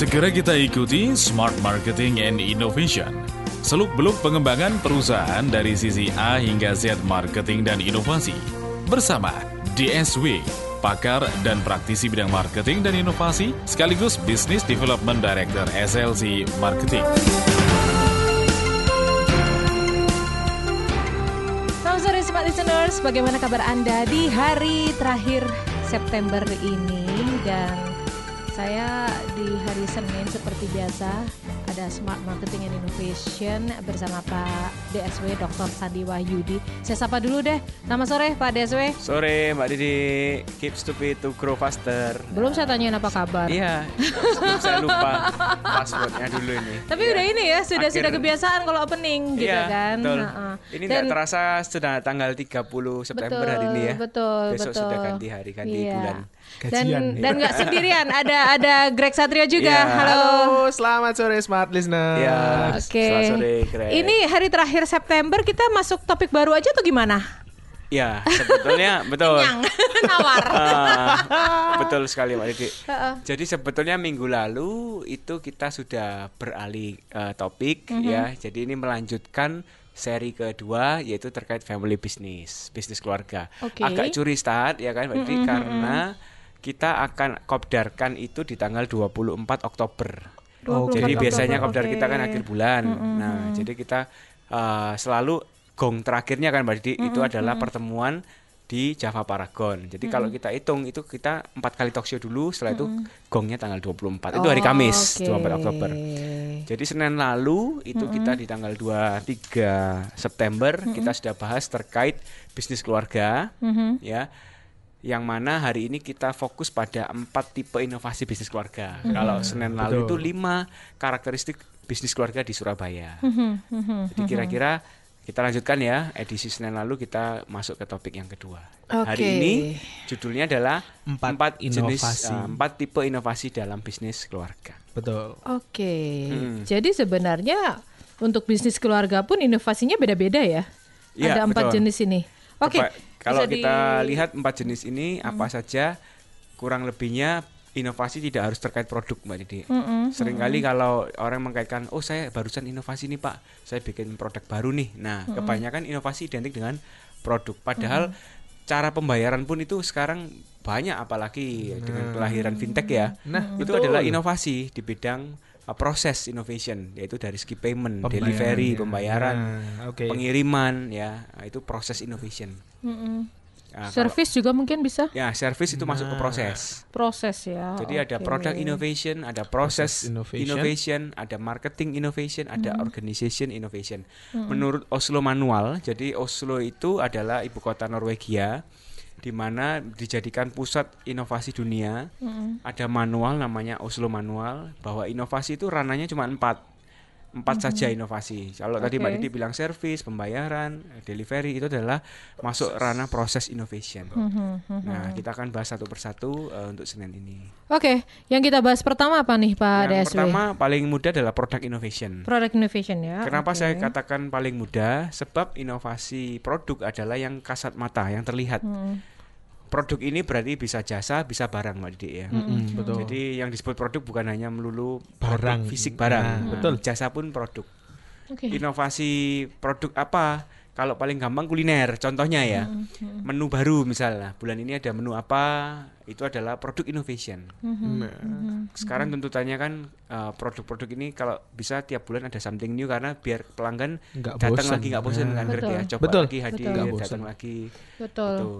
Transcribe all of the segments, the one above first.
Segera kita ikuti Smart Marketing and Innovation. Seluk-beluk pengembangan perusahaan dari sisi A hingga Z marketing dan inovasi. Bersama DSW, pakar dan praktisi bidang marketing dan inovasi, sekaligus Business Development Director SLC Marketing. Selamat sore Smart Listeners, bagaimana kabar Anda di hari terakhir September ini dan saya di hari Senin seperti biasa ada Smart Marketing and Innovation bersama Pak DSW Dr. Sandi Wahyudi. Saya sapa dulu deh. Selamat sore Pak DSW. Sore Mbak Didi, keep stupid to grow faster. Belum saya tanyain apa kabar. Iya, saya lupa passwordnya dulu ini. Tapi udah ini ya, sudah Akhir- sudah kebiasaan kalau opening gitu iya, kan. betul. Heeh. Ini tidak terasa sudah tanggal 30 September hari ini ya. Betul, Besok betul. sudah ganti hari, ganti Iya. bulan. Dan Gajian, ya. dan nggak sendirian, ada ada Greg Satrio juga. Iya. Halo. Halo, selamat sore Smart Listener. Iya. Oke. Selamat sore, Greg. Ini hari terakhir September kita masuk topik baru aja tuh gimana? Ya, sebetulnya betul. Yang nawar. Ah, betul sekali Mbak Didi. Heeh. Jadi sebetulnya minggu lalu itu kita sudah beralih eh, topik Mhm. ya. Jadi ini melanjutkan seri kedua yaitu terkait family business, bisnis keluarga. Mhm, Agak curi start ya kan Mbak Didi karena kita akan kopdarkan itu di tanggal 24 Oktober. 24 Jadi Oktober, biasanya kopdar oke. kita kan akhir bulan. Nah, jadi kita eh, selalu gong terakhirnya kan Mbak Didi itu adalah pertemuan di Java Paragon. Jadi kalau kita hitung itu kita empat kali talk show dulu, setelah itu gongnya tanggal 24. Itu hari Oh, Kamis, oke. 24 Oktober. Jadi Senin lalu itu kita di tanggal 23 September kita sudah bahas terkait bisnis keluarga Mhm. ya. Yang mana hari ini kita fokus pada empat tipe inovasi bisnis keluarga. Kalau Senin lalu itu lima karakteristik bisnis keluarga di Surabaya. Mhm, Jadi kira-kira kita lanjutkan ya edisi Senin lalu kita masuk ke topik yang kedua. Hari Oke. ini judulnya adalah Empat jenis inovasi. uh, empat tipe inovasi dalam bisnis keluarga. Betul. Oke. Hmm. Jadi sebenarnya untuk bisnis keluarga pun inovasinya beda-beda ya. Iya, ada empat betul. jenis ini. Oke. Coba, kalau bisa di- kita lihat empat jenis ini apa saja kurang lebihnya inovasi tidak harus terkait produk Mbak Didi. Mm-mm, Seringkali kalau orang mengkaitkan, oh saya barusan inovasi nih Pak, saya bikin produk baru nih. Nah, kebanyakan inovasi identik dengan produk. Padahal cara pembayaran pun itu sekarang banyak apalagi dengan kelahiran fintech ya. Nah, itu betul. adalah inovasi di bidang uh, proses innovation yaitu dari segi payment, Pembayaran, delivery, ya. pembayaran, Nah, oke. pengiriman ya. Nah, itu proses innovation. Mm-mm. Nah, kalau- Service juga mungkin bisa ya, service itu masuk ke proses. proses ya. Jadi ada Oke. product innovation, ada process Process innovation. innovation. ada marketing innovation, ada organization innovation. Menurut Oslo Manual, jadi Oslo itu adalah ibu kota Norwegia di mana dijadikan pusat inovasi dunia. Ada manual namanya Oslo Manual bahwa inovasi itu ranahnya cuma empat. Empat saja inovasi. Kalau tadi Mbak. Didi bilang service, pembayaran, delivery itu adalah masuk ranah proses innovation. Mhm, Nah, kita akan bahas satu persatu eh, untuk Senin ini. Oke, yang kita bahas pertama apa nih Pak Yang DSW? pertama paling mudah adalah product innovation. Product innovation ya. Kenapa oke. saya katakan paling mudah? Sebab inovasi produk adalah yang kasat mata, yang terlihat. Hmm. Produk ini berarti bisa jasa, bisa barang, Mbak Didi ya. Mm-mm, betul. Jadi yang disebut produk bukan hanya melulu produk Barang. fisik barang, Nah, betul. Jasa pun produk. Oke. Inovasi produk apa? Kalau paling gampang kuliner, contohnya ya, Hmm, menu baru misalnya. Bulan ini ada menu apa? Itu adalah produk innovation. Hmm, Nah, Sekarang tuntutannya kan uh, produk-produk ini kalau bisa tiap bulan ada something new karena biar pelanggan Nggak datang bosen. lagi nggak bosan Nah. kan Greg ya. Betul. Coba Betul. lagi hadir, Betul. Datang lagi. Betul. Gitu.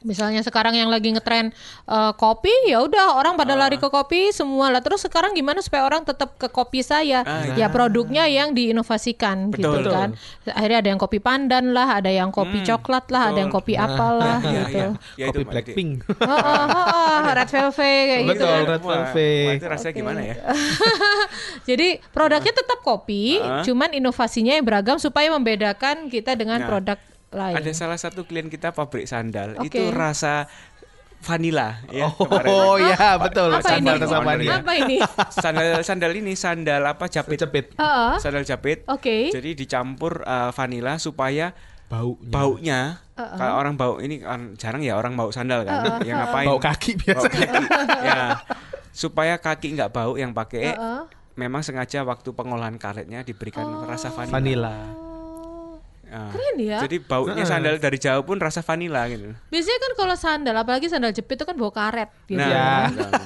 Misalnya sekarang yang lagi ngetren eh, kopi, ya udah orang pada Ah. lari ke kopi semua lah. Terus sekarang gimana supaya orang tetap ke kopi saya? Ah, ya produknya yang diinovasikan Betul. gitu kan. Akhirnya ada yang kopi pandan lah, ada yang kopi Hmm, coklat lah, ada yang betul. kopi apalah Iya, gitu. Ya, itu, kopi. Blackpink. Oh, oh, oh, oh, red velvet kayak gitu. Betul, red Wah, velvet. itu rasanya Oke. gimana ya? Jadi produknya tetap kopi, Ah. cuman inovasinya yang beragam supaya membedakan kita dengan Nah, produk lain. Ada salah satu klien kita pabrik sandal Oke. itu rasa vanilla ya kemarin. Oh ya betul. Apa ini? Sandal rasa vanilla. Apa ini? Sandal sandal ini sandal apa japit? Cepit Heeh. Sandal japit. Oke. Jadi dicampur uh, vanilla supaya baunya. baunya Uh-uh. kalau orang bau ini kan jarang ya orang bau sandal kan yang ngapain Bau kaki biasa. Bau kaki. ya supaya kaki nggak bau yang pakai Heeh. memang sengaja waktu pengolahan karetnya diberikan rasa vanila. Vanilla. Ah. Keren ya. Jadi baunya sandal dari jauh pun rasa vanila gitu. Biasanya kan kalau sandal, apalagi sandal jepit itu kan bau karet gitu. Nah, Ya.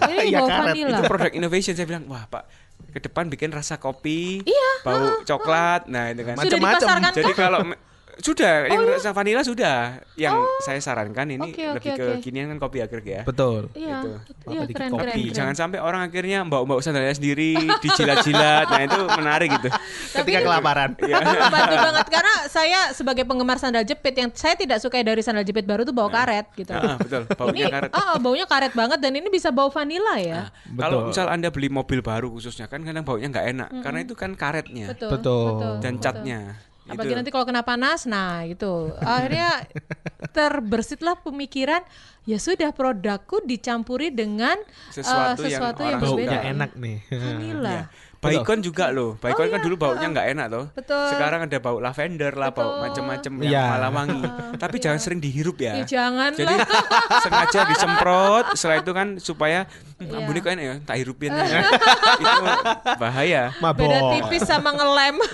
Ini Iya, bau karet. vanilla. itu produk innovation saya bilang wah pak ke depan bikin rasa kopi, Iya, bau coklat, nah itu kan. Sudah Macam-macam. dipasarkan Jadi kalau sudah yang rasa vanila sudah, yang saya sarankan ini Oh. Oke, oke, lebih ke oke. kinian kan kopi akhir ya. Betul. Iya, Gitu. iya dikit keren, kopi. keren, keren. Jangan sampai orang akhirnya mbak-mbak sandalnya sendiri dijilat-jilat, nah itu menarik gitu. Ketika kelaparan. Iya. Tapi membantu banget karena saya sebagai penggemar sandal jepit yang saya tidak suka dari sandal jepit baru tuh bau karet gitu. Ah, betul, ini baunya karet. ah, baunya karet banget dan ini bisa bau vanila ya. Kalau Betul. misal anda beli mobil baru khususnya kan kadang baunya nggak enak karena itu kan karetnya Betul. Betul. dan betul. catnya. Apalagi Itu. nanti kalau kena panas, nah itu akhirnya terbersitlah pemikiran ya sudah produkku dicampuri dengan Sesuatu yang sesuatu orang yang, suka. berbeda. Enak nih. Vanila. Baikon juga loh. Baikon kan dulu baunya nggak enak loh. Oh, iya. Betul. Sekarang ada bau lavender lah, bau macam-macam yang Iya. malah wangi. Tapi jangan sering dihirup ya. Ya, jangan Jadi lah. sengaja disemprot. Setelah itu kan supaya hmm, Iya. ambune kok enak ya, tak hirupin. ya. itu bahaya. Mabok. Beda tipis sama ngelem.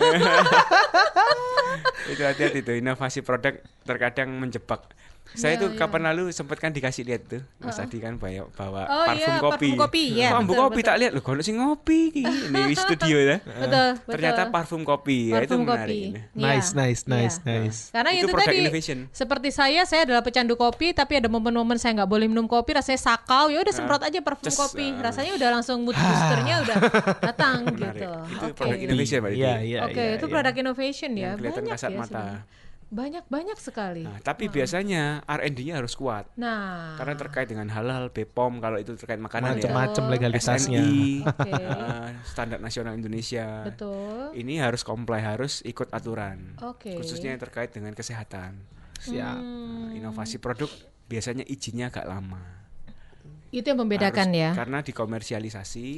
itu hati-hati tuh inovasi produk terkadang menjebak. Saya Iya, tuh iya. kapan lalu sempat kan dikasih lihat tuh Mas Adi kan bawa, bawa Oh, parfum iya, kopi. parfum kopi, iya, Parfum betul, kopi betul. tak lihat loh, kalau sih ngopi iki di studio ya. betul, betul. Ternyata parfum kopi, ya itu Parfum menarik. kopi. ini. Nice, Iya, nice, nice, iya. nice. Karena Itu itu, produk tadi innovation. seperti saya, saya adalah pecandu kopi, tapi ada momen-momen saya nggak boleh minum kopi, rasanya sakau, ya udah semprot aja parfum Ces, kopi, ah. rasanya udah langsung mood boosternya udah datang gitu. Itu Oke. produk innovation Mbak Didi. Iya, iya. Oke, iya, itu iya. produk innovation ya, Yang kelihatan banyak kasat ya mata. Sebenarnya. Banyak banyak sekali. Nah, tapi biasanya R&D-nya harus kuat. Nah, Karena terkait dengan halal, BPOM kalau itu terkait makanan ya. Macam-macam legalitasnya. SNI, Oke. eh, standar nasional Indonesia. betul. Ini harus comply, harus ikut aturan. Oke. Khususnya yang terkait dengan kesehatan. Siap. Nah, inovasi produk biasanya izinnya agak lama. Itu yang membedakan Harus- ya. Karena dikomersialisasi,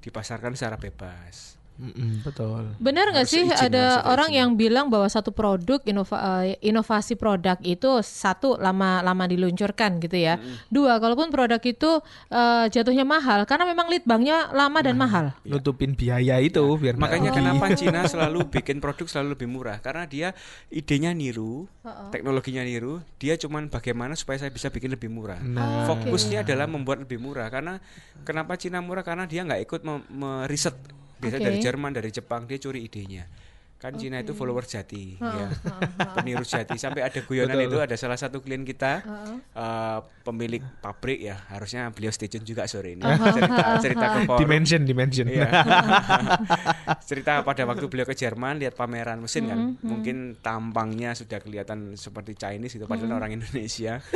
dipasarkan secara bebas. Mm-mm, betul. Benar nggak sih izin, ada orang izin. yang bilang bahwa satu produk inova- eh, inovasi produk itu satu lama lama diluncurkan gitu ya. Dua, kalaupun produk itu eh, jatuhnya mahal karena memang lead banknya lama dan mahal. Nutupin biaya itu biar nggak Makanya rugi. kenapa Cina selalu bikin produk selalu lebih murah karena dia idenya niru, teknologinya niru, dia cuman bagaimana supaya saya bisa bikin lebih murah. Nah, Fokusnya adalah membuat lebih murah karena kenapa Cina murah karena dia nggak ikut meriset. Biasanya Oke. dari Jerman, dari Jepang dia curi idenya. Kan Cina itu follower jati, ya. peniru jati. Sampai ada guyonan Betul. itu ada salah satu klien kita, eh, pemilik pabrik ya, harusnya beliau stay tune juga sore ini. cerita cerita ke forum. dimension, dimension. Iya. Cerita pada waktu beliau ke Jerman lihat pameran mesin kan, mungkin tampangnya sudah kelihatan seperti Chinese itu padahal orang Indonesia.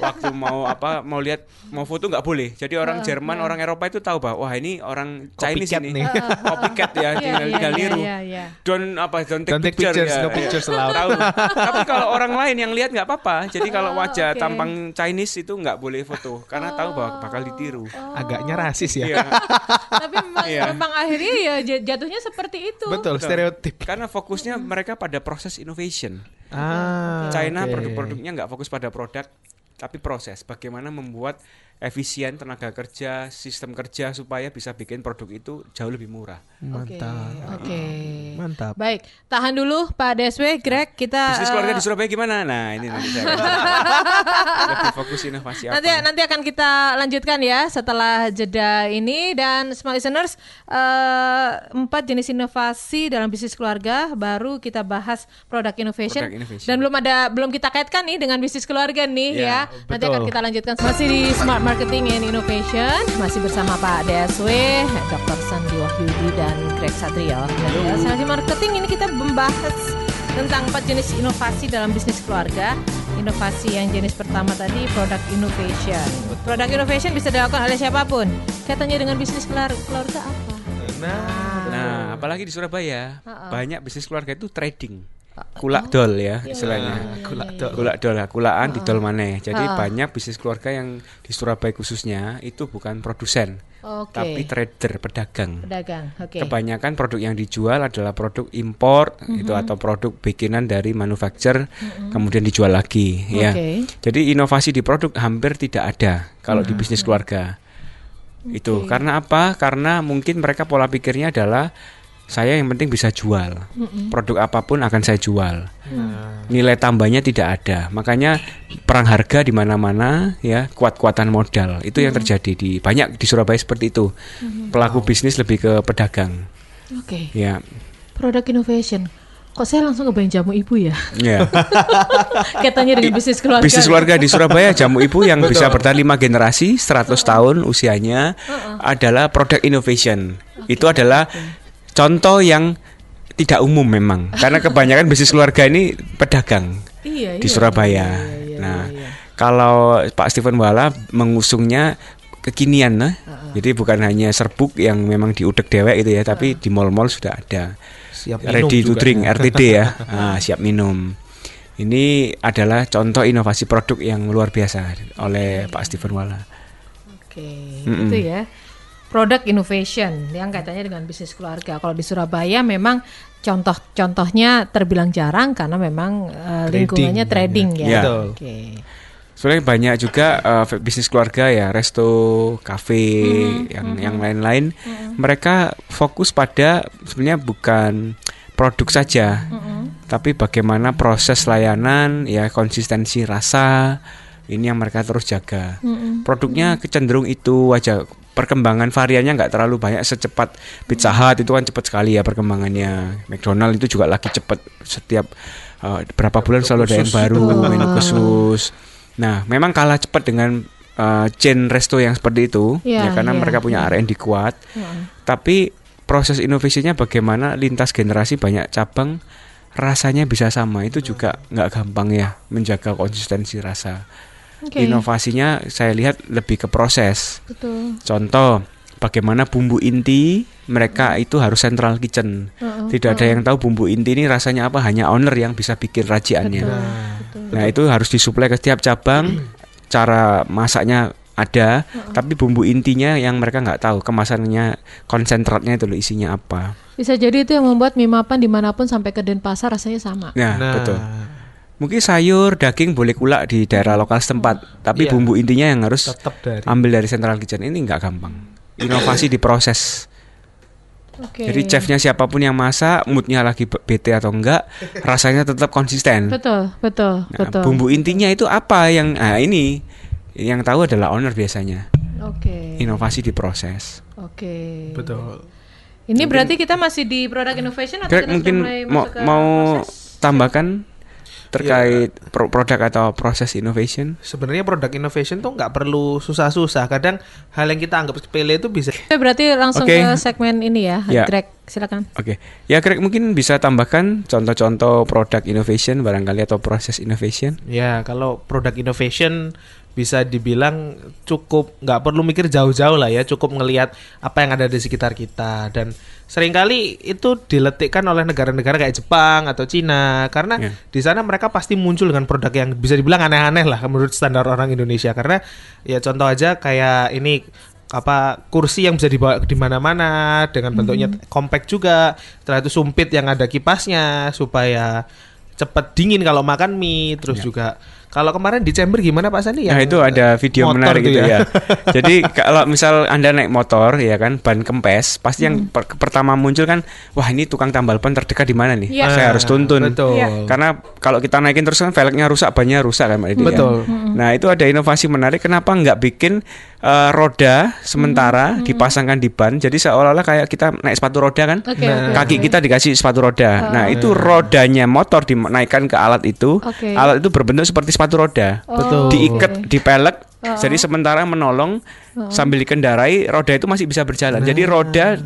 waktu mau apa mau lihat mau foto nggak boleh. Jadi orang Jerman, orang Eropa itu tahu bahwa wah ini orang Chinese Copycat ini. nih. Copycat ya, Iya, tinggal, iya, tinggal iya, niru. iya, iya. Don't apa don't take, Don't take picture, pictures, ya. no Iya. pictures allowed. Tahu. Tapi kalau orang lain yang lihat nggak apa-apa. Jadi kalau Oh, wajah oke. tampang Chinese itu nggak boleh foto karena tahu bahwa bakal ditiru. Agaknya rasis ya. Iya. Tapi memang, Iya. memang akhirnya ya jatuhnya seperti itu. Betul, stereotip. Karena fokusnya mereka pada proses innovation. Ah, China oke. produk-produknya nggak fokus pada produk, tapi proses. Bagaimana membuat efisien tenaga kerja, sistem kerja supaya bisa bikin produk itu jauh lebih murah. Oke, Mantap. Oke. Mantap. Baik, tahan dulu Pak DSW, Greg, kita Bisnis keluarga eh, di Surabaya gimana? Nah ini nanti saya lebih fokus inovasi apa? nanti nanti akan kita lanjutkan ya setelah jeda ini dan smart listeners eh, empat jenis inovasi dalam bisnis keluarga baru kita bahas produk innovation, Product innovation. dan belum ada belum kita kaitkan nih dengan bisnis keluarga nih Ya, ya nanti akan betul. kita lanjutkan masih di smart marketing and innovation masih bersama Pak DSW Dr. Sandi Wahyudi dan Greg Satrio dan di Esensi marketing ini kita membahas tentang empat jenis inovasi dalam bisnis keluarga Inovasi yang jenis pertama tadi product innovation. Product innovation bisa dilakukan oleh siapa pun. Kaitannya dengan bisnis keluar- keluarga apa? Nah, Nah apalagi di Surabaya Ha-ha. banyak bisnis keluarga itu trading, kulak dol ya istilahnya. kulak dol. Kulak dol, lah, kulaan di dol maneh. Jadi banyak bisnis keluarga yang di Surabaya khususnya itu bukan produsen, Oke. tapi trader, pedagang. Pedagang. Oke. Kebanyakan produk yang dijual adalah produk impor itu atau produk bikinan dari manufacturer kemudian dijual lagi ya. Oke. Jadi inovasi di produk hampir tidak ada kalau di bisnis keluarga. Itu karena apa? Karena mungkin mereka pola pikirnya adalah saya yang penting bisa jual. Produk apa pun akan saya jual. Nilai tambahnya tidak ada. Makanya perang harga di mana-mana ya, kuat-kuatan modal. Itu yang terjadi di banyak di Surabaya seperti itu. Pelaku bisnis lebih ke pedagang. Oke. Ya. Produk innovation. Kok saya langsung kebayang jamu ibu ya? Ya. Katanya dengan bisnis keluarga. Bisnis keluarga di Surabaya jamu ibu yang bisa bertahan lima generasi 100 tahun usianya adalah produk innovation. Itu adalah contoh yang tidak umum memang karena kebanyakan bisnis keluarga ini pedagang Iya, di iya. Surabaya. iya, nah, iya. kalau Pak Steven Wala mengusungnya kekinian nah. Jadi bukan hanya serbuk yang memang diudek dewek itu ya, tapi di mall-mall sudah ada. Siap minum Ready to juga. drink RTD ya. Ah, siap minum. Ini adalah contoh inovasi produk yang luar biasa oleh Pak Steven Wala. Oke, Mm-mm. itu ya. Product innovation yang katanya dengan bisnis keluarga. Kalau di Surabaya memang contoh-contohnya terbilang jarang karena memang Trading, lingkungannya trading ya. Ya. Betul. Oke. Sebenarnya banyak juga eh, bisnis keluarga ya, resto, kafe, yang yang lain-lain. Mereka fokus pada sebenarnya bukan produk saja, tapi bagaimana proses layanan, ya konsistensi rasa, ini yang mereka terus jaga. Produknya kecenderung itu aja. Perkembangan variannya nggak terlalu banyak secepat Pizza Hut itu kan cepat sekali ya perkembangannya. McDonald itu juga lagi cepat setiap eh, berapa bulan selalu ada yang baru menu khusus. Nah, memang kalah cepat dengan uh, chain resto yang seperti itu, Iya, ya karena iya, mereka punya iya. R&D kuat. Heeh. Tapi proses inovasinya bagaimana lintas generasi banyak cabang rasanya bisa sama itu juga nggak gampang ya menjaga konsistensi rasa. Oke. Inovasinya saya lihat lebih ke proses. Betul. Contoh, bagaimana bumbu inti mereka itu harus central kitchen. Heeh, Tidak ada yang tahu bumbu inti ini rasanya apa, hanya owner yang bisa bikin raciannya. Betul. betul. Nah itu harus disuplai ke setiap cabang. Cara masaknya ada, tapi bumbu intinya yang mereka nggak tahu kemasannya konsentratnya itu loh isinya apa. Bisa jadi itu yang membuat mie mapan di mana pun sampai ke Denpasar rasanya sama. Nah, Nah, betul. Mungkin sayur, daging boleh kulak di daerah lokal setempat, tapi Iya. bumbu intinya yang harus tetap dari ambil dari central kitchen ini nggak gampang. Inovasi di proses. Oke. Jadi chefnya siapa pun yang masak, moodnya lagi be- bete atau enggak, rasanya tetap konsisten. Betul, betul, Nah, betul. bumbu intinya itu apa yang nah ini yang tahu adalah owner biasanya. Oke. Inovasi di proses. Oke. betul. Ini berarti kita masih di product innovation atau kita mungkin sudah mulai mau masuk ke mau proses? tambahkan terkait pro- produk atau proses innovation. Sebenarnya produk innovation tuh nggak perlu susah-susah. Kadang hal yang kita anggap sepele itu bisa Oke, berarti langsung Oke. ke segmen ini ya, Ya. Greg, silakan. Oke, ya Greg mungkin bisa tambahkan contoh-contoh produk innovation barangkali atau proses innovation. Ya, kalau produk innovation bisa dibilang cukup nggak perlu mikir jauh-jauh lah ya, cukup ngelihat apa yang ada di sekitar kita dan sering kali itu diletikkan oleh negara-negara kayak Jepang atau Cina karena Ya. di sana mereka pasti muncul dengan produk yang bisa dibilang aneh-aneh lah menurut standar orang Indonesia. Karena ya contoh aja kayak ini apa kursi yang bisa dibawa di mana-mana dengan bentuknya compact juga. Setelah itu sumpit yang ada kipasnya supaya cepat dingin kalau makan mie terus juga kalau kemarin di chamber gimana Pak Sandi Nah Yang, itu ada video motor menarik tuh itu ya. Jadi kalau misal anda naik motor ya kan ban kempes, pasti yang per- pertama muncul kan, wah ini tukang tambal ban terdekat di mana nih? Iya. Saya harus tuntun. Betul. Iya. Karena kalau kita naikin terus kan velgnya rusak, bannya rusak kan Mbak Didi, ya. Betul. Nah itu ada inovasi menarik. Kenapa nggak bikin eh, roda sementara dipasangkan di ban? Jadi seolah-olah kayak kita naik sepatu roda kan? Oke, Nah, Kaki kita dikasih sepatu roda. Nah itu rodanya motor dinaikkan ke alat itu. Oke. Alat itu berbentuk seperti sepatu roda. Oh, Betul. Diikat, dipelek. Jadi sementara menolong sambil dikendarai roda itu masih bisa berjalan. Jadi roda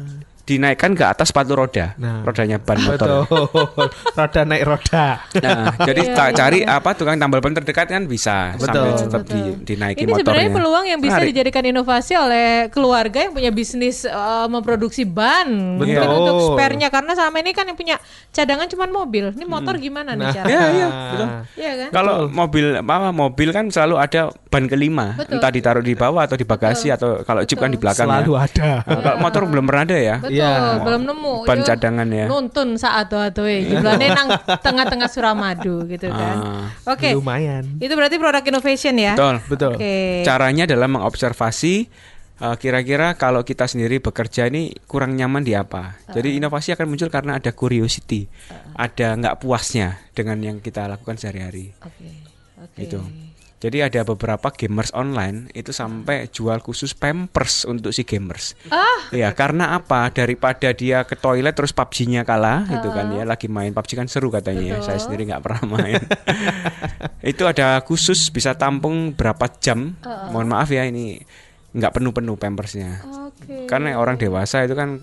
dinaikkan ke atas sepatu roda. Nah. Rodanya ban motor. Betul. roda naik roda. Nah, jadi Iya, tak iya, cari iya. apa tukang tambal ban terdekat kan bisa sambil Betul. tetap di, Betul. dinaiki Ini sebenarnya motornya. peluang yang bisa Menarik. dijadikan inovasi oleh keluarga yang punya bisnis eh, memproduksi ban. Mungkin Betul. untuk spare-nya karena selama ini kan yang punya cadangan cuma mobil. Ini motor gimana nih Nah. cara? Ya, iya, betul. Iya kan? Kalau mobil apa mobil kan selalu ada ban kelima, Betul. entah ditaruh di bawah atau di bagasi atau kalau jeep kan di belakang Selalu ya. ada. Nah, kalau motor belum pernah ada ya. Betul, Iya. belum nemu. Ban Yo, cadangan ya. Nuntun saat atau eh jumlahnya nang tengah-tengah Suramadu gitu kan. Ah, Oke. Lumayan. Itu berarti produk innovation ya. betul. Betul. Oke. Caranya adalah mengobservasi eh, kira-kira kalau kita sendiri bekerja ini kurang nyaman di apa. Jadi inovasi akan muncul karena ada curiosity, ada nggak puasnya dengan yang kita lakukan sehari-hari. Oke. Oke. Itu. Jadi ada beberapa gamers online itu sampai jual khusus pampers untuk si gamers. Ah, Ya karena apa? Daripada dia ke toilet terus PUBG-nya kalah, gitu kan ya. Lagi main PUBG kan seru katanya ya. Saya Betul. sendiri nggak pernah main. itu ada khusus bisa tampung berapa jam. Mohon maaf ya ini nggak penuh-penuh pampersnya. Oke. Karena orang dewasa itu kan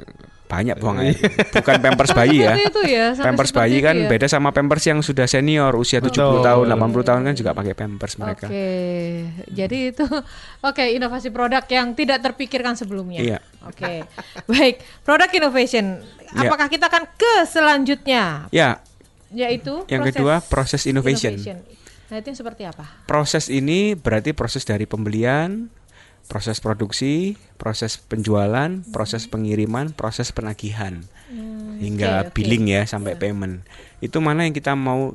banyak buang air. Bukan pampers bayi ya. Itu ya. Pampers bayi kan ya. beda sama pampers yang sudah senior usia 70 Betul. tahun, 80 tahun kan juga pakai pampers mereka. Oke, jadi itu oke inovasi produk yang tidak terpikirkan sebelumnya. Iya. Oke, baik produk innovation. Iya. Apakah kita akan ke selanjutnya, Ya, yaitu yang kedua proses innovation. Nah itu yang seperti apa? Proses ini berarti proses dari pembelian, proses produksi, proses penjualan, proses pengiriman, proses penagihan hingga oke, oke. billing ya sampai payment. Itu mana yang kita mau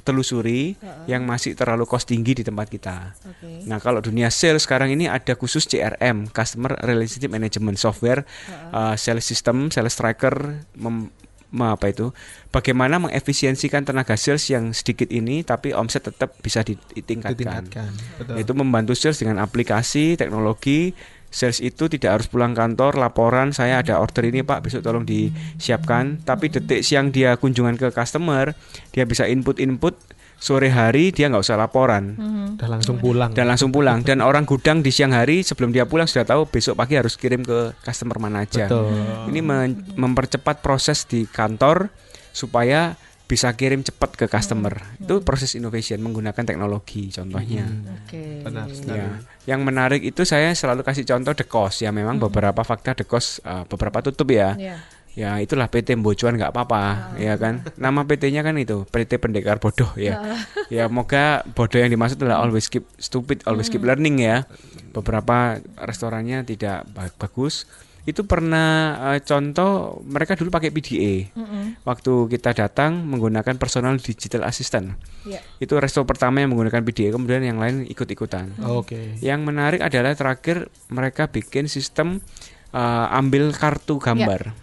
telusuri yang masih terlalu cost tinggi di tempat kita. Oke. Nah, kalau dunia sales sekarang ini ada khusus CRM, Customer Relationship Management Software, uh, sales system, sales tracker, mem- me- apa itu? Bagaimana mengefisiensikan tenaga sales yang sedikit ini, tapi omset tetap bisa di- ditingkatkan. ditingkatkan. Betul. Itu membantu sales dengan aplikasi, teknologi. Sales itu tidak harus pulang kantor, laporan saya ada order ini Pak, besok tolong disiapkan. Tapi detik siang dia kunjungan ke customer, dia bisa input-input. Sore hari dia nggak usah laporan Udah langsung pulang. dan langsung pulang. Dan orang gudang di siang hari sebelum dia pulang sudah tahu besok pagi harus kirim ke customer mana aja. Betul. Ini men- mempercepat proses di kantor supaya bisa kirim cepat ke customer. Itu proses innovation menggunakan teknologi contohnya. Oke. Benar sekali. Ya. Yang menarik itu saya selalu kasih contoh The Cost ya memang beberapa fakta The Cost uh, beberapa tutup ya. Ya. Ya itulah PT Bocuan nggak apa-apa ya kan. Nama PT-nya kan itu PT Pendekar Bodoh ya. ya moga bodoh yang dimaksud adalah always keep stupid, always keep learning ya. Beberapa restorannya tidak ba- bagus. Itu pernah eh, contoh mereka dulu pakai PDA. Waktu kita datang menggunakan personal digital assistant. Ya. Itu resto pertama yang menggunakan PDA kemudian yang lain ikut-ikutan. Oke. Yang menarik adalah terakhir mereka bikin sistem uh, ambil kartu gambar.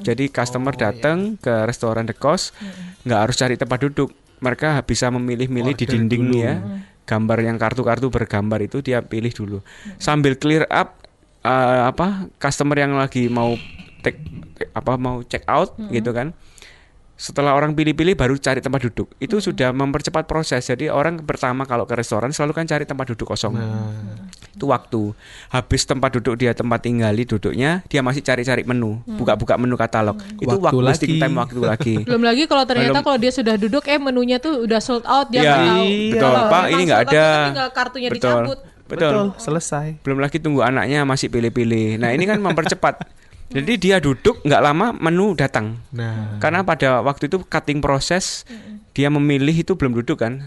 Jadi customer Oh, datang ke restoran The Cost nggak harus cari tempat duduk. Mereka bisa memilih-milih di Order dinding dulu. ya. Gambar yang kartu-kartu bergambar itu dia pilih dulu. Sambil clear up uh, apa customer yang lagi mau take apa mau check out gitu kan. Setelah orang pilih-pilih baru cari tempat duduk. Itu sudah mempercepat proses. Jadi orang pertama kalau ke restoran selalu kan cari tempat duduk kosong Nah, itu waktu habis tempat duduk dia tempat tinggali duduknya dia masih cari-cari menu buka-buka menu katalog itu Waktu waktu lagi. time waktu lagi Belum lagi kalau ternyata Belum. kalau dia sudah duduk eh menunya tuh udah sold out dia Iya, nggak tahu. betul. Kalau Pak, ini nggak ada. kan kartunya Betul. dicabut. betul. betul. Selesai. belum lagi tunggu anaknya masih pilih-pilih nah ini kan mempercepat jadi dia duduk nggak lama menu datang Nah, karena pada waktu itu cutting proses dia memilih itu belum duduk kan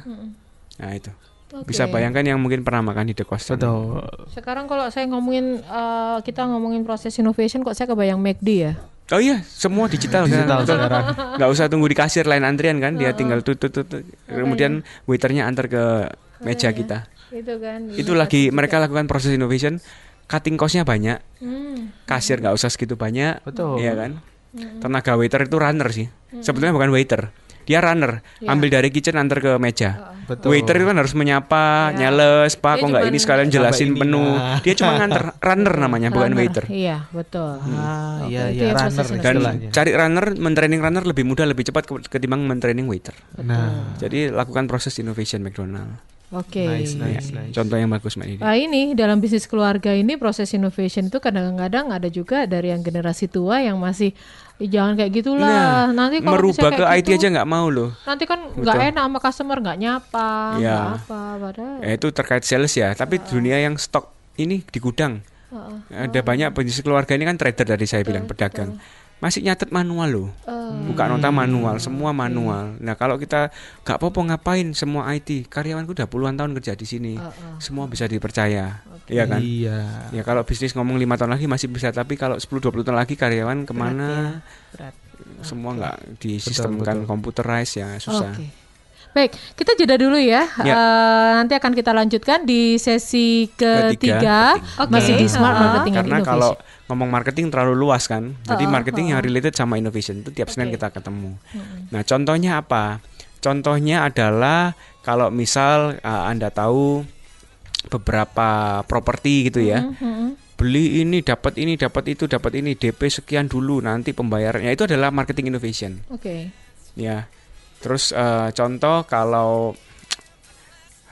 nah itu Oke. bisa bayangkan yang mungkin pernah makan di The Coast betul. Sekarang kalau saya ngomongin eh, kita ngomongin proses innovation kok saya kebayang McD ya. Oh iya, semua digital, Digital kan. sekarang. Nggak usah tunggu di kasir lain antrian kan, dia tinggal tutut tutut. Kemudian waiternya antar ke meja kita. Itu kan. Itu lagi mereka lakukan proses innovation, cutting costnya banyak, Hmm. kasir nggak usah segitu banyak, Betul. iya kan? Tenaga waiter itu runner sih, sebetulnya bukan waiter, dia runner, Iya. ambil dari kitchen antar ke meja. Betul. Waiter itu kan harus menyapa, Ya. nyales, pak, Dia kok nggak ini sekalian jelasin ini, menu. nah. Dia cuma nganter, runner namanya, bukan Runner. waiter. Iya, betul. Ah, Oke, iya itu iya yang runner Dan istilahnya. cari runner, mentraining runner lebih mudah, lebih cepat ke- ketimbang mentraining waiter. Nah, Jadi lakukan proses innovation McDonald. Oke. nice Ya, nice nice. Contoh yang bagus Mbak Didi. Nah ini dalam bisnis keluarga ini proses innovation itu kadang-kadang ada juga dari yang generasi tua yang masih "Ih, jangan kayak gitulah. nanti kalau merubah ke IT gitu, aja nggak mau loh. Nanti kan nggak Betul. enak sama customer nggak nyapa, Ya. nggak apa, padahal. Ya, itu terkait sales ya. Tapi dunia yang stok ini di gudang. Heeh. Ada banyak bisnis keluarga ini kan trader tadi saya bilang pedagang. Masih nyatet manual loh. Eh, Buka nota manual, semua manual. Nah kalau kita nggak apa-apa ngapain semua IT, karyawanku udah puluhan tahun kerja di sini, Heeh. semua bisa dipercaya, iya kan? Iya. Ya kalau bisnis ngomong lima tahun lagi masih bisa, tapi kalau 10-20 tahun lagi karyawan ke mana? berat. Semua nggak disistemkan betul. computerized ya susah. Oke. Baik, kita jeda dulu ya. Ya. Eh, nanti akan kita lanjutkan di sesi ketiga, Ketiga, masih di. Smart Ah, Marketing and Karena Innovation. kalau ngomong marketing terlalu luas kan. Jadi Oh, marketing oh, yang oh. related sama innovation itu tiap Senin Oke. kita ketemu. Nah, contohnya apa? Contohnya adalah kalau misal uh, Anda tahu beberapa properti gitu ya. Mhm. Beli ini dapat ini dapat itu dapat ini DP sekian dulu nanti pembayarannya itu adalah marketing innovation Oke. ya. Terus eh, contoh kalau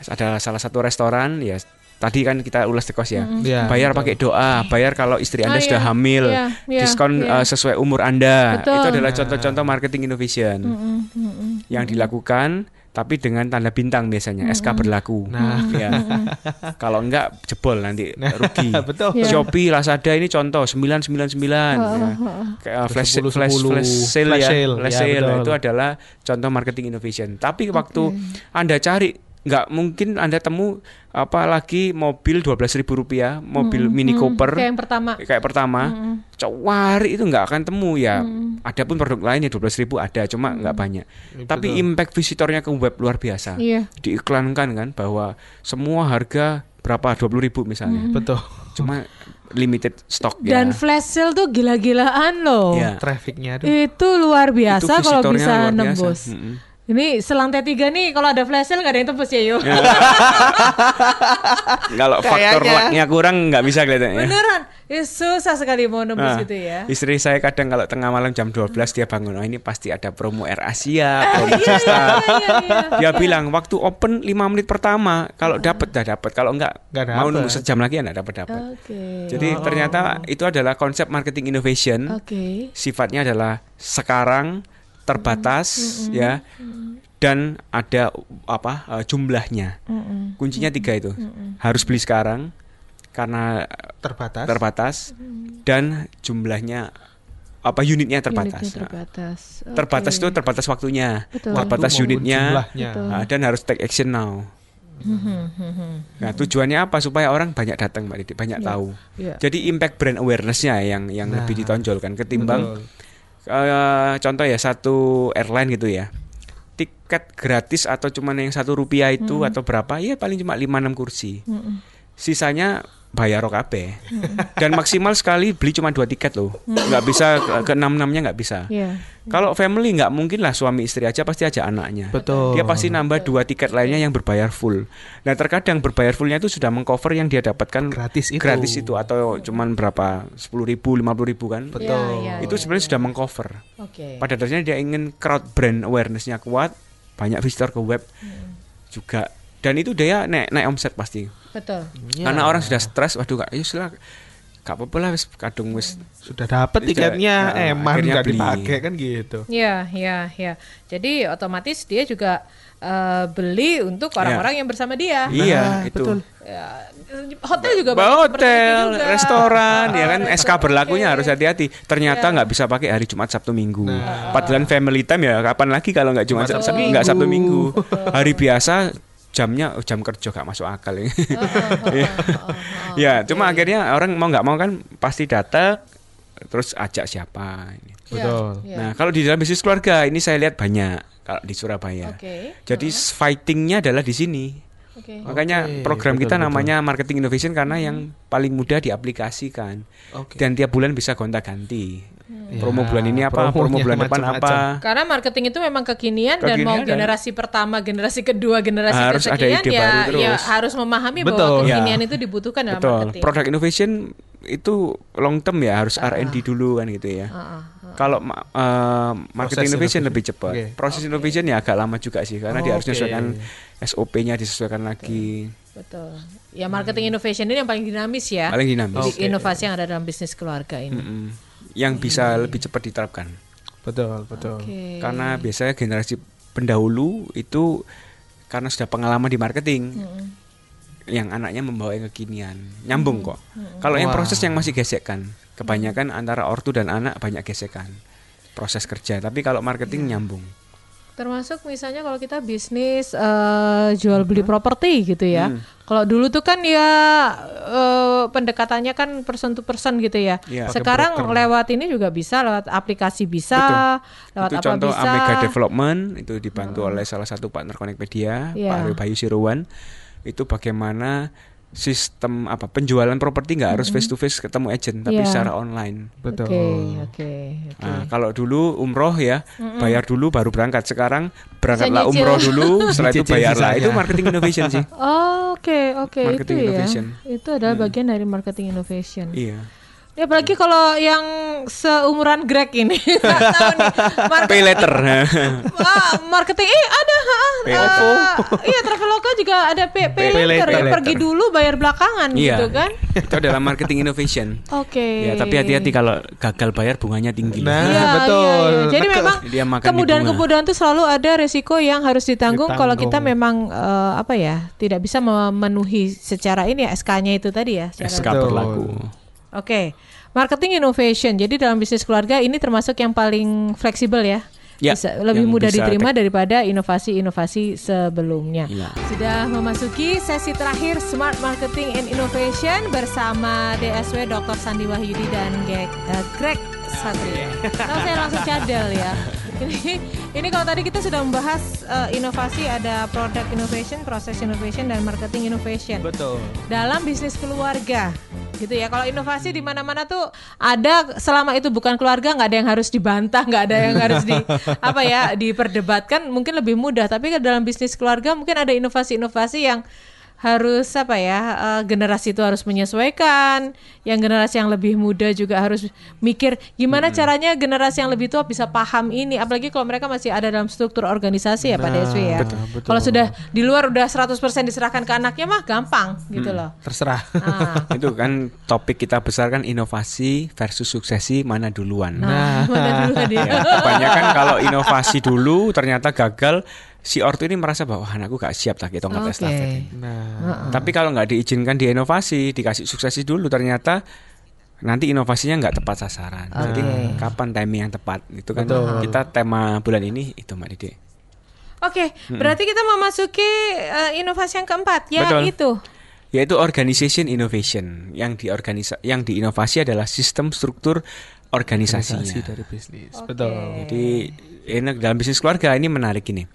ada salah satu restoran ya tadi kan kita ulas tekos ya. Iya, bayar betul. pakai doa, bayar kalau istri Anda Ah, sudah iya, hamil, iya, iya, diskon iya. eh, sesuai umur Anda. Betul. Itu adalah contoh-contoh marketing innovation Mhm, mhm. yang dilakukan tapi dengan tanda bintang biasanya SK berlaku. Nah. ya. kalau enggak jebol nanti rugi. Betul. Iya. Shopee, Lazada ini contoh 999 ya. Kayak uh, flash 10, flash 10, flash sale flash ya. sale. Flash Ya, sale. betul. itu adalah contoh marketing innovation. Tapi waktu Anda cari nggak mungkin Anda temu apa lagi mobil 12.000 rupiah, mobil Mini Cooper Kayak yang pertama. kayak pertama, cowari itu nggak akan temu ya. Adapun produk lainnya 12.000 ada, cuma nggak banyak. Tapi impact visitornya ke web luar biasa. Iya. Diiklankan kan bahwa semua harga berapa 20.000 misalnya. Betul. Cuma limited stock ya. Dan flash sale tuh gila-gilaan loh. Ya. Trafficnya. Itu luar biasa Itu kalau bisa luar biasa. nembus. Ini selang T3 nih kalau ada flash sale gak ada yang tembus ya yo. Kalau faktor lucknya kurang nggak bisa kelihatannya. Beneran. Ya, susah sekali mau nembus Nah, gitu ya. Istri saya kadang kalau tengah malam jam 12 dia bangun, oh ini pasti ada promo Air Asia, promo Iya, Jasta. iya, iya. Dia bilang waktu open 5 menit pertama, kalau dapat dah dapat, kalau enggak Nggak mau nunggu sejam lagi enggak dapat dapat. Oke. Jadi ternyata itu adalah konsep marketing innovation. Oke. Sifatnya adalah sekarang terbatas ya dan ada apa eh, jumlahnya. Mm-mm. Kuncinya tiga itu. Harus beli sekarang karena Terbatas. terbatas dan jumlahnya apa unitnya terbatas. Unitnya Nah, terbatas. terbatas itu terbatas waktunya, Betul. terbatas Waktu unitnya, nah, dan harus take action now. Nah tujuannya apa supaya orang banyak datang mbak Didi, banyak Ya. tahu. Iya. Jadi impact brand awarenessnya yang yang Nah, lebih ditonjolkan ketimbang Betul. Eh, contoh ya satu airline gitu ya. Tiket gratis atau cuman yang satu rupiah itu atau berapa? Ya paling cuma 5-6 kursi. Mm-mm. sisanya bayar kabeh dan maksimal sekali beli cuma dua tiket loh nggak bisa ke- ke enam enamnya nggak bisa Iya. kalau family nggak mungkin lah suami istri aja pasti aja anaknya Betul. dia pasti nambah dua tiket lainnya yang berbayar full nah terkadang berbayar fullnya itu sudah mengcover yang dia dapatkan Gratis itu. gratis itu atau cuman berapa sepuluh ribu lima puluh ribu kan Betul. Iya, iya, itu iya. sebenarnya sudah mengcover Oke. pada dasarnya dia ingin crowd brand awarenessnya kuat banyak visitor ke web juga dan itu dia naik naik omset pasti Betul. Ya. karena orang sudah stres waduh kak yus lah gak apa-apa lah wis kadung wis sudah dapat Sudah, tiketnya nah, eman akhirnya nggak beli. dipakai kan gitu. Iya, iya, iya. Jadi otomatis dia juga eh, beli untuk orang-orang yang bersama dia. iya Nah, itu betul. Ya, hotel juga Bah, hotel, juga. restoran, ya Oh, kan SK berlakunya harus hati-hati. Ternyata Iya. nggak bisa pakai hari Jumat Sabtu Minggu. Nah. Padahal family time ya kapan lagi kalau nggak Jumat Jumat, Sabtu Sabtu, nggak Sabtu Minggu. Minggu. Hari biasa jamnya oh, jam kerja gak masuk akal ya. Iya. ya, cuma akhirnya orang mau nggak mau kan pasti datang terus ajak siapa ini. Iya, Betul. iya. Nah, kalau di dalam bisnis keluarga ini saya lihat banyak kalau di Surabaya. Oke. Jadi fightingnya adalah di sini. Oke. Makanya Oke, program betul, kita betul. namanya marketing innovation karena yang paling mudah diaplikasikan Oke. dan tiap bulan bisa gonta-ganti. Ya, Promo bulan ini apa, promo bulan depan apa. Karena marketing itu memang kekinian, dan mau Kekinian dan- generasi pertama, generasi kedua, generasi Harus ada ide ya, baru terus. ya harus memahami Betul. bahwa kekinian Ya. itu dibutuhkan dalam Betul. marketing. Product innovation itu long term ya, harus R&D dulu kan gitu ya. Ah, ah, ah. Kalau eh, marketing innovation innovation. lebih cepat. Oke. Proses innovation ya agak lama juga sih karena dia harus menyesuaikan SOP-nya disesuaikan lagi. Betul. Ya marketing innovation ini yang paling dinamis ya. Paling dinamis. Di inovasi yang ada dalam bisnis keluarga ini. Mm-mm. Yang bisa lebih cepat diterapkan. Betul, betul. Oke. Karena biasanya generasi pendahulu itu karena sudah pengalaman di marketing, Mm-mm. yang anaknya membawa yang kekinian, nyambung kok. Kalau yang Wah. proses yang masih gesekan, kebanyakan antara ortu dan anak banyak gesekan proses kerja. Tapi kalau marketing nyambung. Termasuk misalnya kalau kita bisnis eh, jual beli properti gitu ya. Kalau dulu tuh kan ya eh, pendekatannya kan person to person gitu ya. Iya. Sekarang lewat ini juga bisa, lewat aplikasi bisa, lewat itu apa contoh bisa. Amega Development itu dibantu oleh salah satu partner Connectpedia Iya. Pak Aryo Bayu Siruan itu bagaimana sistem apa penjualan properti nggak harus face to face ketemu agent tapi Iya. secara online Betul. Oke, oke, oke. Nah, kalau dulu umroh ya bayar dulu baru berangkat sekarang berangkatlah umroh dulu setelah itu bayarlah itu marketing innovation sih Oh, Oke, oke itu Marketing ya. innovation. Itu adalah bagian dari marketing innovation. iya Ya apalagi kalau yang seumuran Greg ini nggak tahu nih. Market- pay letter Ah, marketing eh ada ah, OVO. iya Traveloka juga ada pay, pay, Pay later, later. ya pergi dulu bayar belakangan iya gitu kan. itu adalah marketing innovation Oke. ya tapi hati-hati kalau gagal bayar bunganya tinggi Nah, Iya, betul. iya, iya. Jadi Betul. memang Dia makan kemudahan-kemudahan itu selalu ada resiko yang harus ditanggung, kalau kita Ditanggung. memang eh, apa ya tidak bisa memenuhi secara ini ya SK-nya itu tadi ya. secara- SK Betul. berlaku Oke, marketing innovation. Jadi dalam bisnis keluarga ini termasuk yang paling fleksibel ya. Ya, Bisa- lebih mudah bisa diterima daripada inovasi-inovasi sebelumnya. Iya. Sudah memasuki sesi terakhir Smart Marketing and Innovation bersama DSW Dr. Sandi Wahyudi dan Greg, eh, Greg Satria. Nah, saya langsung cadel ya. Ini ini kalau tadi kita sudah membahas eh, inovasi ada product innovation, process innovation dan marketing innovation Betul. dalam bisnis keluarga gitu ya. Kalau inovasi di mana-mana tuh ada selama itu bukan keluarga nggak ada yang harus dibantah nggak ada yang harus di apa ya diperdebatkan mungkin lebih mudah. Tapi kan dalam bisnis keluarga mungkin ada inovasi-inovasi yang harus apa ya eh, generasi itu harus menyesuaikan yang generasi yang lebih muda juga harus mikir gimana caranya generasi yang lebih tua bisa paham ini. Apalagi kalau mereka masih ada dalam struktur organisasi ya Pak Deswi ya. kalau sudah di luar udah 100% diserahkan ke anaknya mah gampang gitu loh. Terserah. Ah, itu kan topik kita besar kan inovasi versus suksesi mana duluan. Nah, mana dulu kan dia? Ya, kebanyakan kalau inovasi dulu ternyata gagal si ortu ini merasa bahwa "Wah, anakku gak siap tak tongkat Oke. estafet Nah, tapi kalau nggak diizinkan di inovasi dikasih suksesi dulu ternyata nanti inovasinya nggak tepat sasaran jadi Oke. kapan timing yang tepat itu kan Betul. kita tema bulan ini itu mbak Didi Oke, berarti kita memasuki eh, inovasi yang keempat ya Betul. itu. yaitu organization innovation yang di organisa yang diinovasi adalah sistem struktur organisasinya organisasi dari bisnis. Oke. Betul. Jadi ini dalam bisnis keluarga ini menarik ini.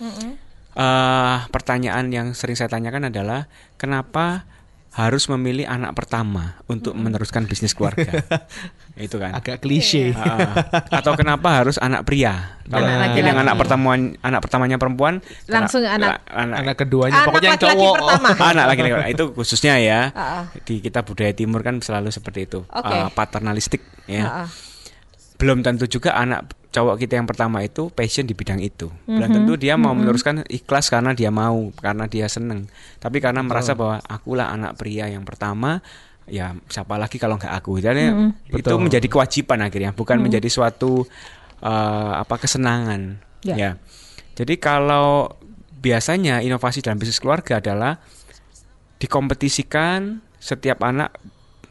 Eh, pertanyaan yang sering saya tanyakan adalah kenapa harus memilih anak pertama untuk meneruskan bisnis keluarga? Itu kan. Agak klise. Ah, atau kenapa harus anak pria? Kalau Anak yang anak pertemuan anak pertamanya perempuan, Langsung anak- la- anak, Anak keduanya Anak pokoknya yang cowok. pertama. anak lagi itu khususnya ya. Ah, ah. Di kita budaya timur kan selalu seperti itu, Oke. Eh, paternalistik ya Ah, ah. Belum tentu juga anak cowok kita yang pertama itu passion di bidang itu. Belum Mhm. tentu dia mau meneruskan ikhlas karena dia mau, karena dia seneng. Tapi karena merasa bahwa akulah anak pria yang pertama, ya siapa lagi kalau nggak aku. Jadi Mhm. itu Betul. menjadi kewajiban akhirnya, bukan menjadi suatu eh, apa kesenangan. Ya. Ya. Jadi kalau biasanya inovasi dalam bisnis keluarga adalah dikompetisikan setiap anak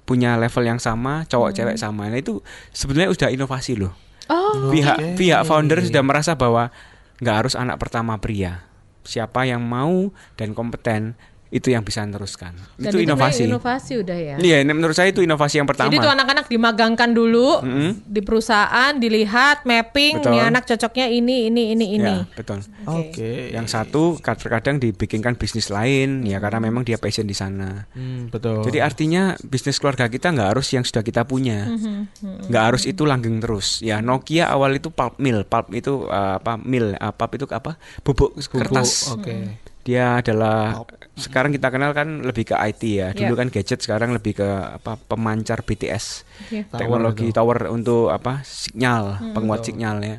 punya level yang sama, cowok cewek sama. Nah itu sebenarnya sudah inovasi loh. Oh, Pihak Oke. pihak founder sudah merasa bahwa nggak harus anak pertama pria. Siapa yang mau dan kompeten itu yang bisa meneruskan. dan itu memang inovasi. Inovasi udah ya. Iya, ini menurut saya itu inovasi yang pertama. Jadi tuh anak-anak dimagangkan dulu Mm-mm. di perusahaan, dilihat mapping, Betul. nih anak cocoknya ini, ini, ini, ini. Ya, betul. Oke. Yang satu kadang-kadang dibikinkan bisnis lain ya karena memang dia passion di sana. Hmm, betul. Jadi artinya bisnis keluarga kita nggak harus yang sudah kita punya, Mhm, nggak harus itu langgeng terus. Ya Nokia awal itu pulp mill, pulp itu uh, apa mill, uh, pulp itu apa bubuk Bubuk, kertas. Oke. Dia adalah sekarang kita kenal kan lebih ke IT ya. Dulu Ya. kan gadget, sekarang lebih ke apa pemancar BTS, Oke. teknologi itu. tower untuk apa sinyal, penguat sinyal ya.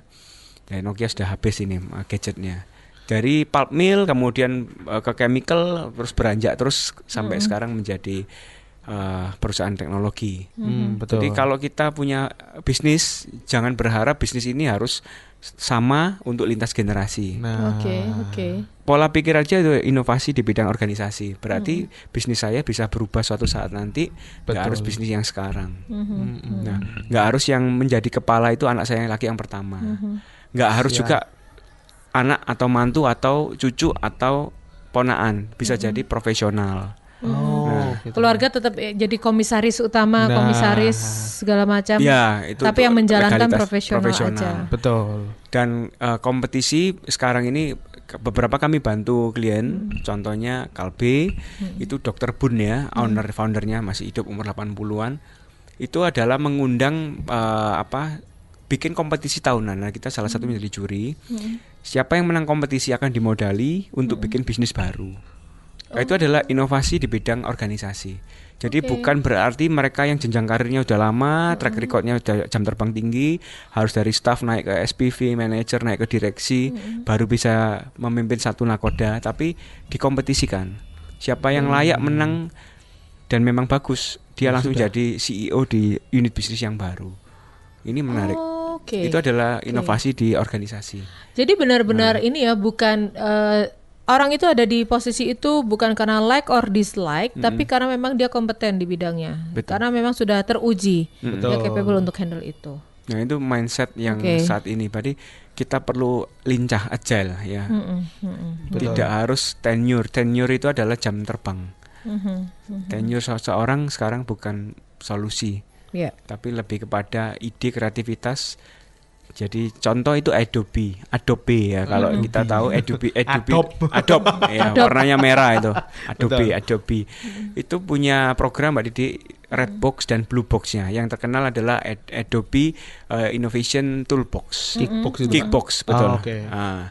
Ya Nokia sudah habis ini uh, gadgetnya. Dari pulp mill kemudian uh, ke chemical terus beranjak terus sampai sekarang menjadi uh, perusahaan teknologi. Hmm, betul. Jadi kalau kita punya bisnis, jangan berharap bisnis ini harus sama untuk lintas generasi. Nah, Oke, oke. Pola pikir aja itu inovasi di bidang organisasi. Berarti bisnis saya bisa berubah suatu saat nanti, nggak Betul. harus bisnis yang sekarang. Mhm. Nah, nggak harus yang menjadi kepala itu anak saya yang laki yang pertama. Nggak harus Ya. juga anak atau mantu atau cucu atau ponaan. Bisa jadi profesional. Oh, gitu. Keluarga tetap eh, jadi komisaris utama, Nah. komisaris segala macam. Ya, itu Tapi untuk yang menjalankan legalitas profesional, aja. Betul. Dan eh, kompetisi sekarang ini beberapa kami bantu klien, Hmm. contohnya Kalbe, itu Dokter Bun ya, Hmm. owner foundernya masih hidup umur 80-an. Itu adalah mengundang eh, apa? bikin kompetisi tahunan. Nah, kita salah satu Hmm. menjadi juri. Siapa yang menang kompetisi akan dimodali untuk Hmm. bikin bisnis baru. Nah, Itu adalah inovasi di bidang organisasi. Jadi Oh. Oke. bukan berarti mereka yang jenjang karirnya udah lama, track recordnya udah jam terbang tinggi, harus dari staff naik ke SPV, manager naik ke direksi, baru bisa memimpin satu nakoda. Tapi dikompetisikan. Siapa yang layak menang dan memang bagus, dia langsung jadi CEO di unit bisnis yang baru. Ini menarik. Oke. Itu adalah inovasi di organisasi. Jadi benar-benar Nah. ini ya bukan eh, orang itu ada di posisi itu bukan karena like or dislike, tapi karena memang dia kompeten di bidangnya. Betul. Karena memang sudah teruji dia Betul. capable untuk handle itu. Nah itu mindset yang Oke. saat ini. Berarti kita perlu lincah agile ya. Mm-mm, mm-mm, Betul. Tidak harus tenure. Tenure itu adalah jam terbang. mhm, Tenure seseorang sekarang bukan solusi, Ya. tapi lebih kepada ide kreativitas. Jadi contoh itu Adobe, Adobe ya kalau kita tahu Adobe, Adobe, Adobe. Adobe, ya warnanya merah itu, Adobe, Betul. Adobe. Itu punya program Mbak Didi Red Box dan Blue Boxnya. Yang terkenal adalah Ad- Adobe eh, Innovation Toolbox. Kickbox itu. Kickbox betul. Oh, oke. Ah.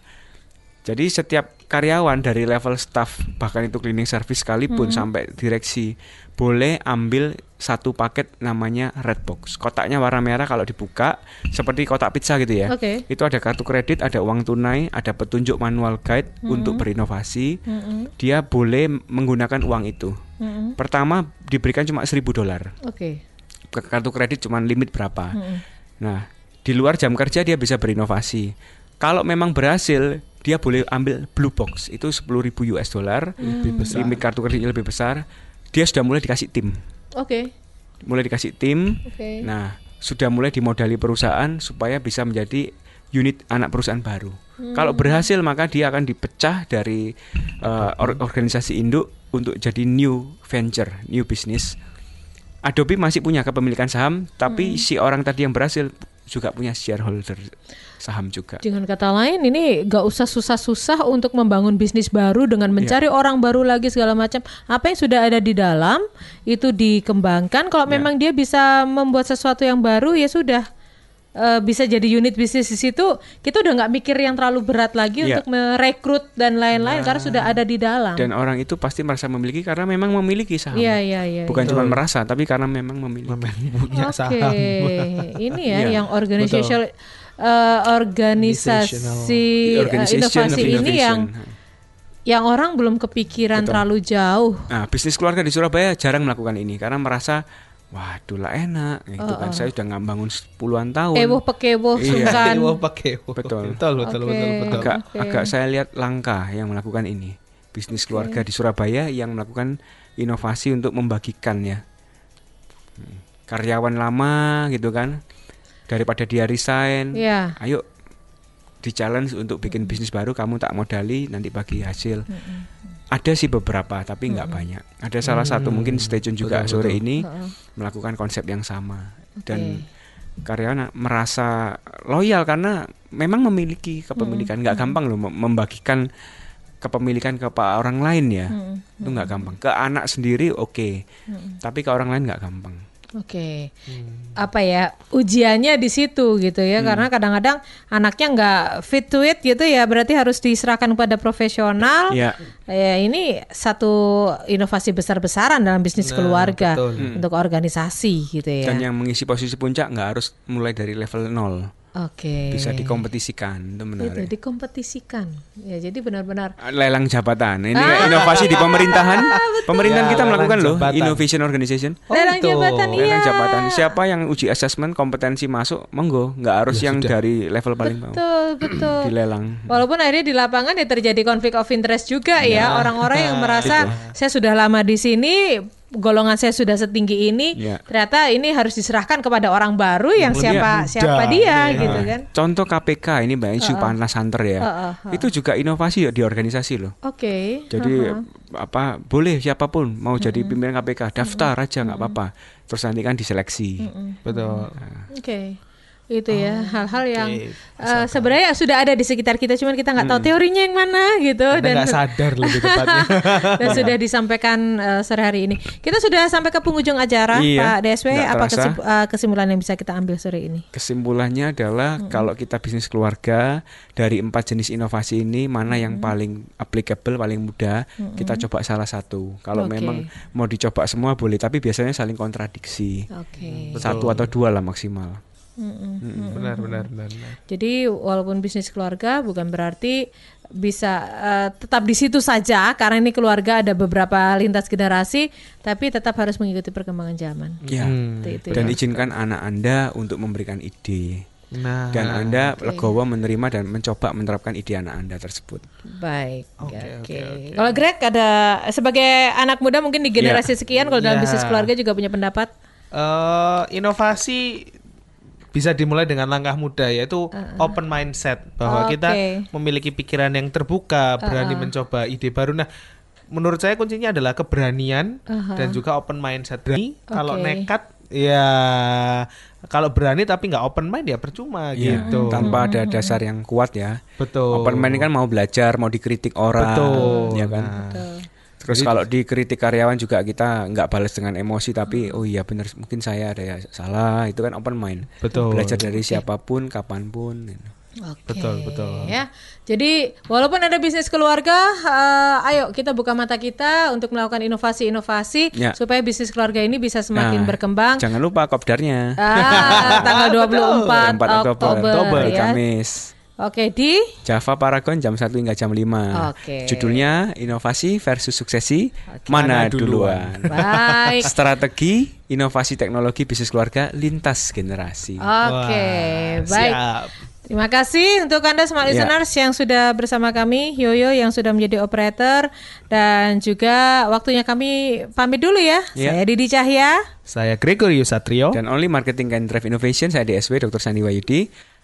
jadi setiap karyawan dari level staff bahkan itu cleaning service sekalipun sampai direksi boleh ambil satu paket namanya red box. Kotaknya warna merah kalau dibuka seperti kotak pizza gitu ya. Oke. Itu ada kartu kredit, ada uang tunai, ada petunjuk manual guide untuk berinovasi. Mm-mm, Dia boleh menggunakan uang itu. mm-mm. Pertama diberikan cuma 1000 dolar. Oke. Ke- Kartu kredit cuma limit berapa. Mm-mm. Nah, di luar jam kerja dia bisa berinovasi. Kalau memang berhasil, dia boleh ambil blue box. Itu 10.000 US dollar. Lebih besar. Limit kartu kreditnya lebih besar. Dia sudah mulai dikasih tim. Oke. Mulai dikasih tim. Oke. Nah, sudah mulai dimodali perusahaan supaya bisa menjadi unit anak perusahaan baru. Kalau berhasil maka dia akan dipecah dari uh, or- organisasi induk untuk jadi new venture, new business. Adobe masih punya kepemilikan saham, tapi si orang tadi yang berhasil juga punya shareholder saham juga. Dengan kata lain, ini gak usah susah-susah untuk membangun bisnis baru dengan mencari orang baru lagi segala macam. Apa yang sudah ada di dalam itu dikembangkan. Kalau memang dia bisa membuat sesuatu yang baru, ya sudah Eh, bisa jadi unit bisnis di situ. Kita udah nggak mikir yang terlalu berat lagi Ya. untuk merekrut dan lain-lain karena sudah ada di dalam. Dan orang itu pasti merasa memiliki karena memang memiliki saham. Iya iya iya. Bukan cuma merasa, tapi karena memang memiliki. Memang punya Oke, saham. ini ya yang organizational eh, organisasi eh, Organization inovasi of ini yang yang orang belum kepikiran Betul. terlalu jauh. Nah, bisnis keluarga di Surabaya jarang melakukan ini karena merasa waduh lah enak gitu kan. Saya sudah nggak bangun puluhan tahun. Ewoh pekewoh Iya. sungkan. Pakai, pakai. Betul. Betul, betul, Oke. betul, betul. agak Oke. agak saya lihat langka yang melakukan ini. Bisnis keluarga di Surabaya yang melakukan inovasi untuk membagikannya. Hmm. Karyawan lama gitu kan. Daripada dia resign, Iya. ayo di challenge untuk bikin bisnis baru kamu tak modali nanti bagi hasil. Ada sih beberapa tapi nggak banyak. Ada salah satu mungkin stay tune juga Betul, sore betul. ini melakukan konsep yang sama. Dan karyawan merasa loyal karena memang memiliki kepemilikan. Nggak gampang loh mem- membagikan kepemilikan ke orang lain ya. Mm, itu nggak gampang. Ke anak sendiri oke. Tapi ke orang lain nggak gampang Oke. Hmm. Apa ya ujiannya di situ gitu ya karena kadang-kadang anaknya nggak fit to it gitu ya berarti harus diserahkan kepada profesional. ya Ya ini satu inovasi besar-besaran dalam bisnis Nah, keluarga betul. untuk organisasi gitu ya. dan yang mengisi posisi puncak nggak harus mulai dari level nol Oke. bisa dikompetisikan itu Itu menarik dikompetisikan. Ya jadi benar-benar lelang jabatan ini inovasi di pemerintahan pemerintahan Ya, kita melelang loh jabatan. innovation organization Oh, lelang gitu. jabatan iya. lelang jabatan siapa yang uji assessment kompetensi masuk monggo nggak harus Ya, yang sudah. dari level paling bawah Betul, betul. dilelang Walaupun akhirnya di lapangan ya terjadi konflik of interest juga ya Iya. orang-orang yang merasa saya sudah lama di sini golongan saya sudah setinggi ini, Ya. ternyata ini harus diserahkan kepada orang baru yang Lebih siapa muda. siapa dia Iya. gitu kan. Contoh KPK ini Mbak isu panas santer ya. Heeh, heeh. Itu juga inovasi ya di organisasi loh. Oke. Jadi heeh. apa boleh siapa pun mau jadi pimpinan KPK daftar aja nggak apa-apa. Terus nanti kan diseleksi. Betul. Oke. Itu ya hal-hal yang oke. eh, sebenarnya sudah ada di sekitar kita cuman kita nggak tahu teorinya yang mana gitu Anda dan nggak sadar lebih tepatnya. dan sudah disampaikan eh, sore hari ini. Kita sudah sampai ke penghujung acara Iya, Pak DSW apa kesim- eh, kesimpulan yang bisa kita ambil sore ini? Kesimpulannya adalah kalau kita bisnis keluarga dari empat jenis inovasi ini mana yang paling applicable, paling mudah, kita coba salah satu. Kalau Oke. memang mau dicoba semua boleh, tapi biasanya saling kontradiksi. Oke. Satu atau dua lah maksimal. Benar, benar, benar, benar. Jadi walaupun bisnis keluarga bukan berarti bisa eh, tetap di situ saja karena ini keluarga ada beberapa lintas generasi tapi tetap harus mengikuti perkembangan zaman. Ya. Seperti itu Dan ya. izinkan anak Anda untuk memberikan ide. Nah, Dan Anda legowo menerima dan mencoba menerapkan ide anak Anda tersebut. Baik. Oke, Oke. oke, oke. Kalau Greg ada sebagai anak muda mungkin di generasi sekian kalau dalam Ya. bisnis keluarga juga punya pendapat. eh, inovasi bisa dimulai dengan langkah muda yaitu open mindset bahwa Oke. kita memiliki pikiran yang terbuka, berani mencoba ide baru. Nah, menurut saya kuncinya adalah keberanian dan juga open mindset. Berani kalau Oke. nekat ya kalau berani tapi nggak open mind ya percuma Ya, gitu. Tanpa ada dasar yang kuat ya. Betul. Open mind kan mau belajar, mau dikritik orang, Betul. ya kan. Betul. Terus kalau dikritik karyawan juga kita nggak balas dengan emosi tapi oh iya benar mungkin saya ada ya salah itu kan open mind. Betul. Belajar dari siapa pun, kapan pun. gitu. Oke. Betul, betul. Ya, jadi walaupun ada bisnis keluarga, eh, ayo kita buka mata kita untuk melakukan inovasi-inovasi Ya. supaya bisnis keluarga ini bisa semakin Nah, berkembang. Jangan lupa kopdarnya. Ah, tanggal 24 4 Oktober, Oktober, ya. Kamis. Oke, di Java Paragon jam 1 hingga jam 5. Oke. Judulnya Inovasi versus Suksesi Mana, Mana duluan? baik. Strategi Inovasi Teknologi Bisnis Keluarga Lintas Generasi. Oke, Wah, baik. siap. Terima kasih untuk Anda smart Ya. listeners yang sudah bersama kami, Yoyo yang sudah menjadi operator dan juga waktunya kami pamit dulu ya. Ya. Saya Didi Cahya. Saya Gregory Satrio. Dan Only Marketing Can Drive Innovation Saya DSW Dr. Sandi Wayudi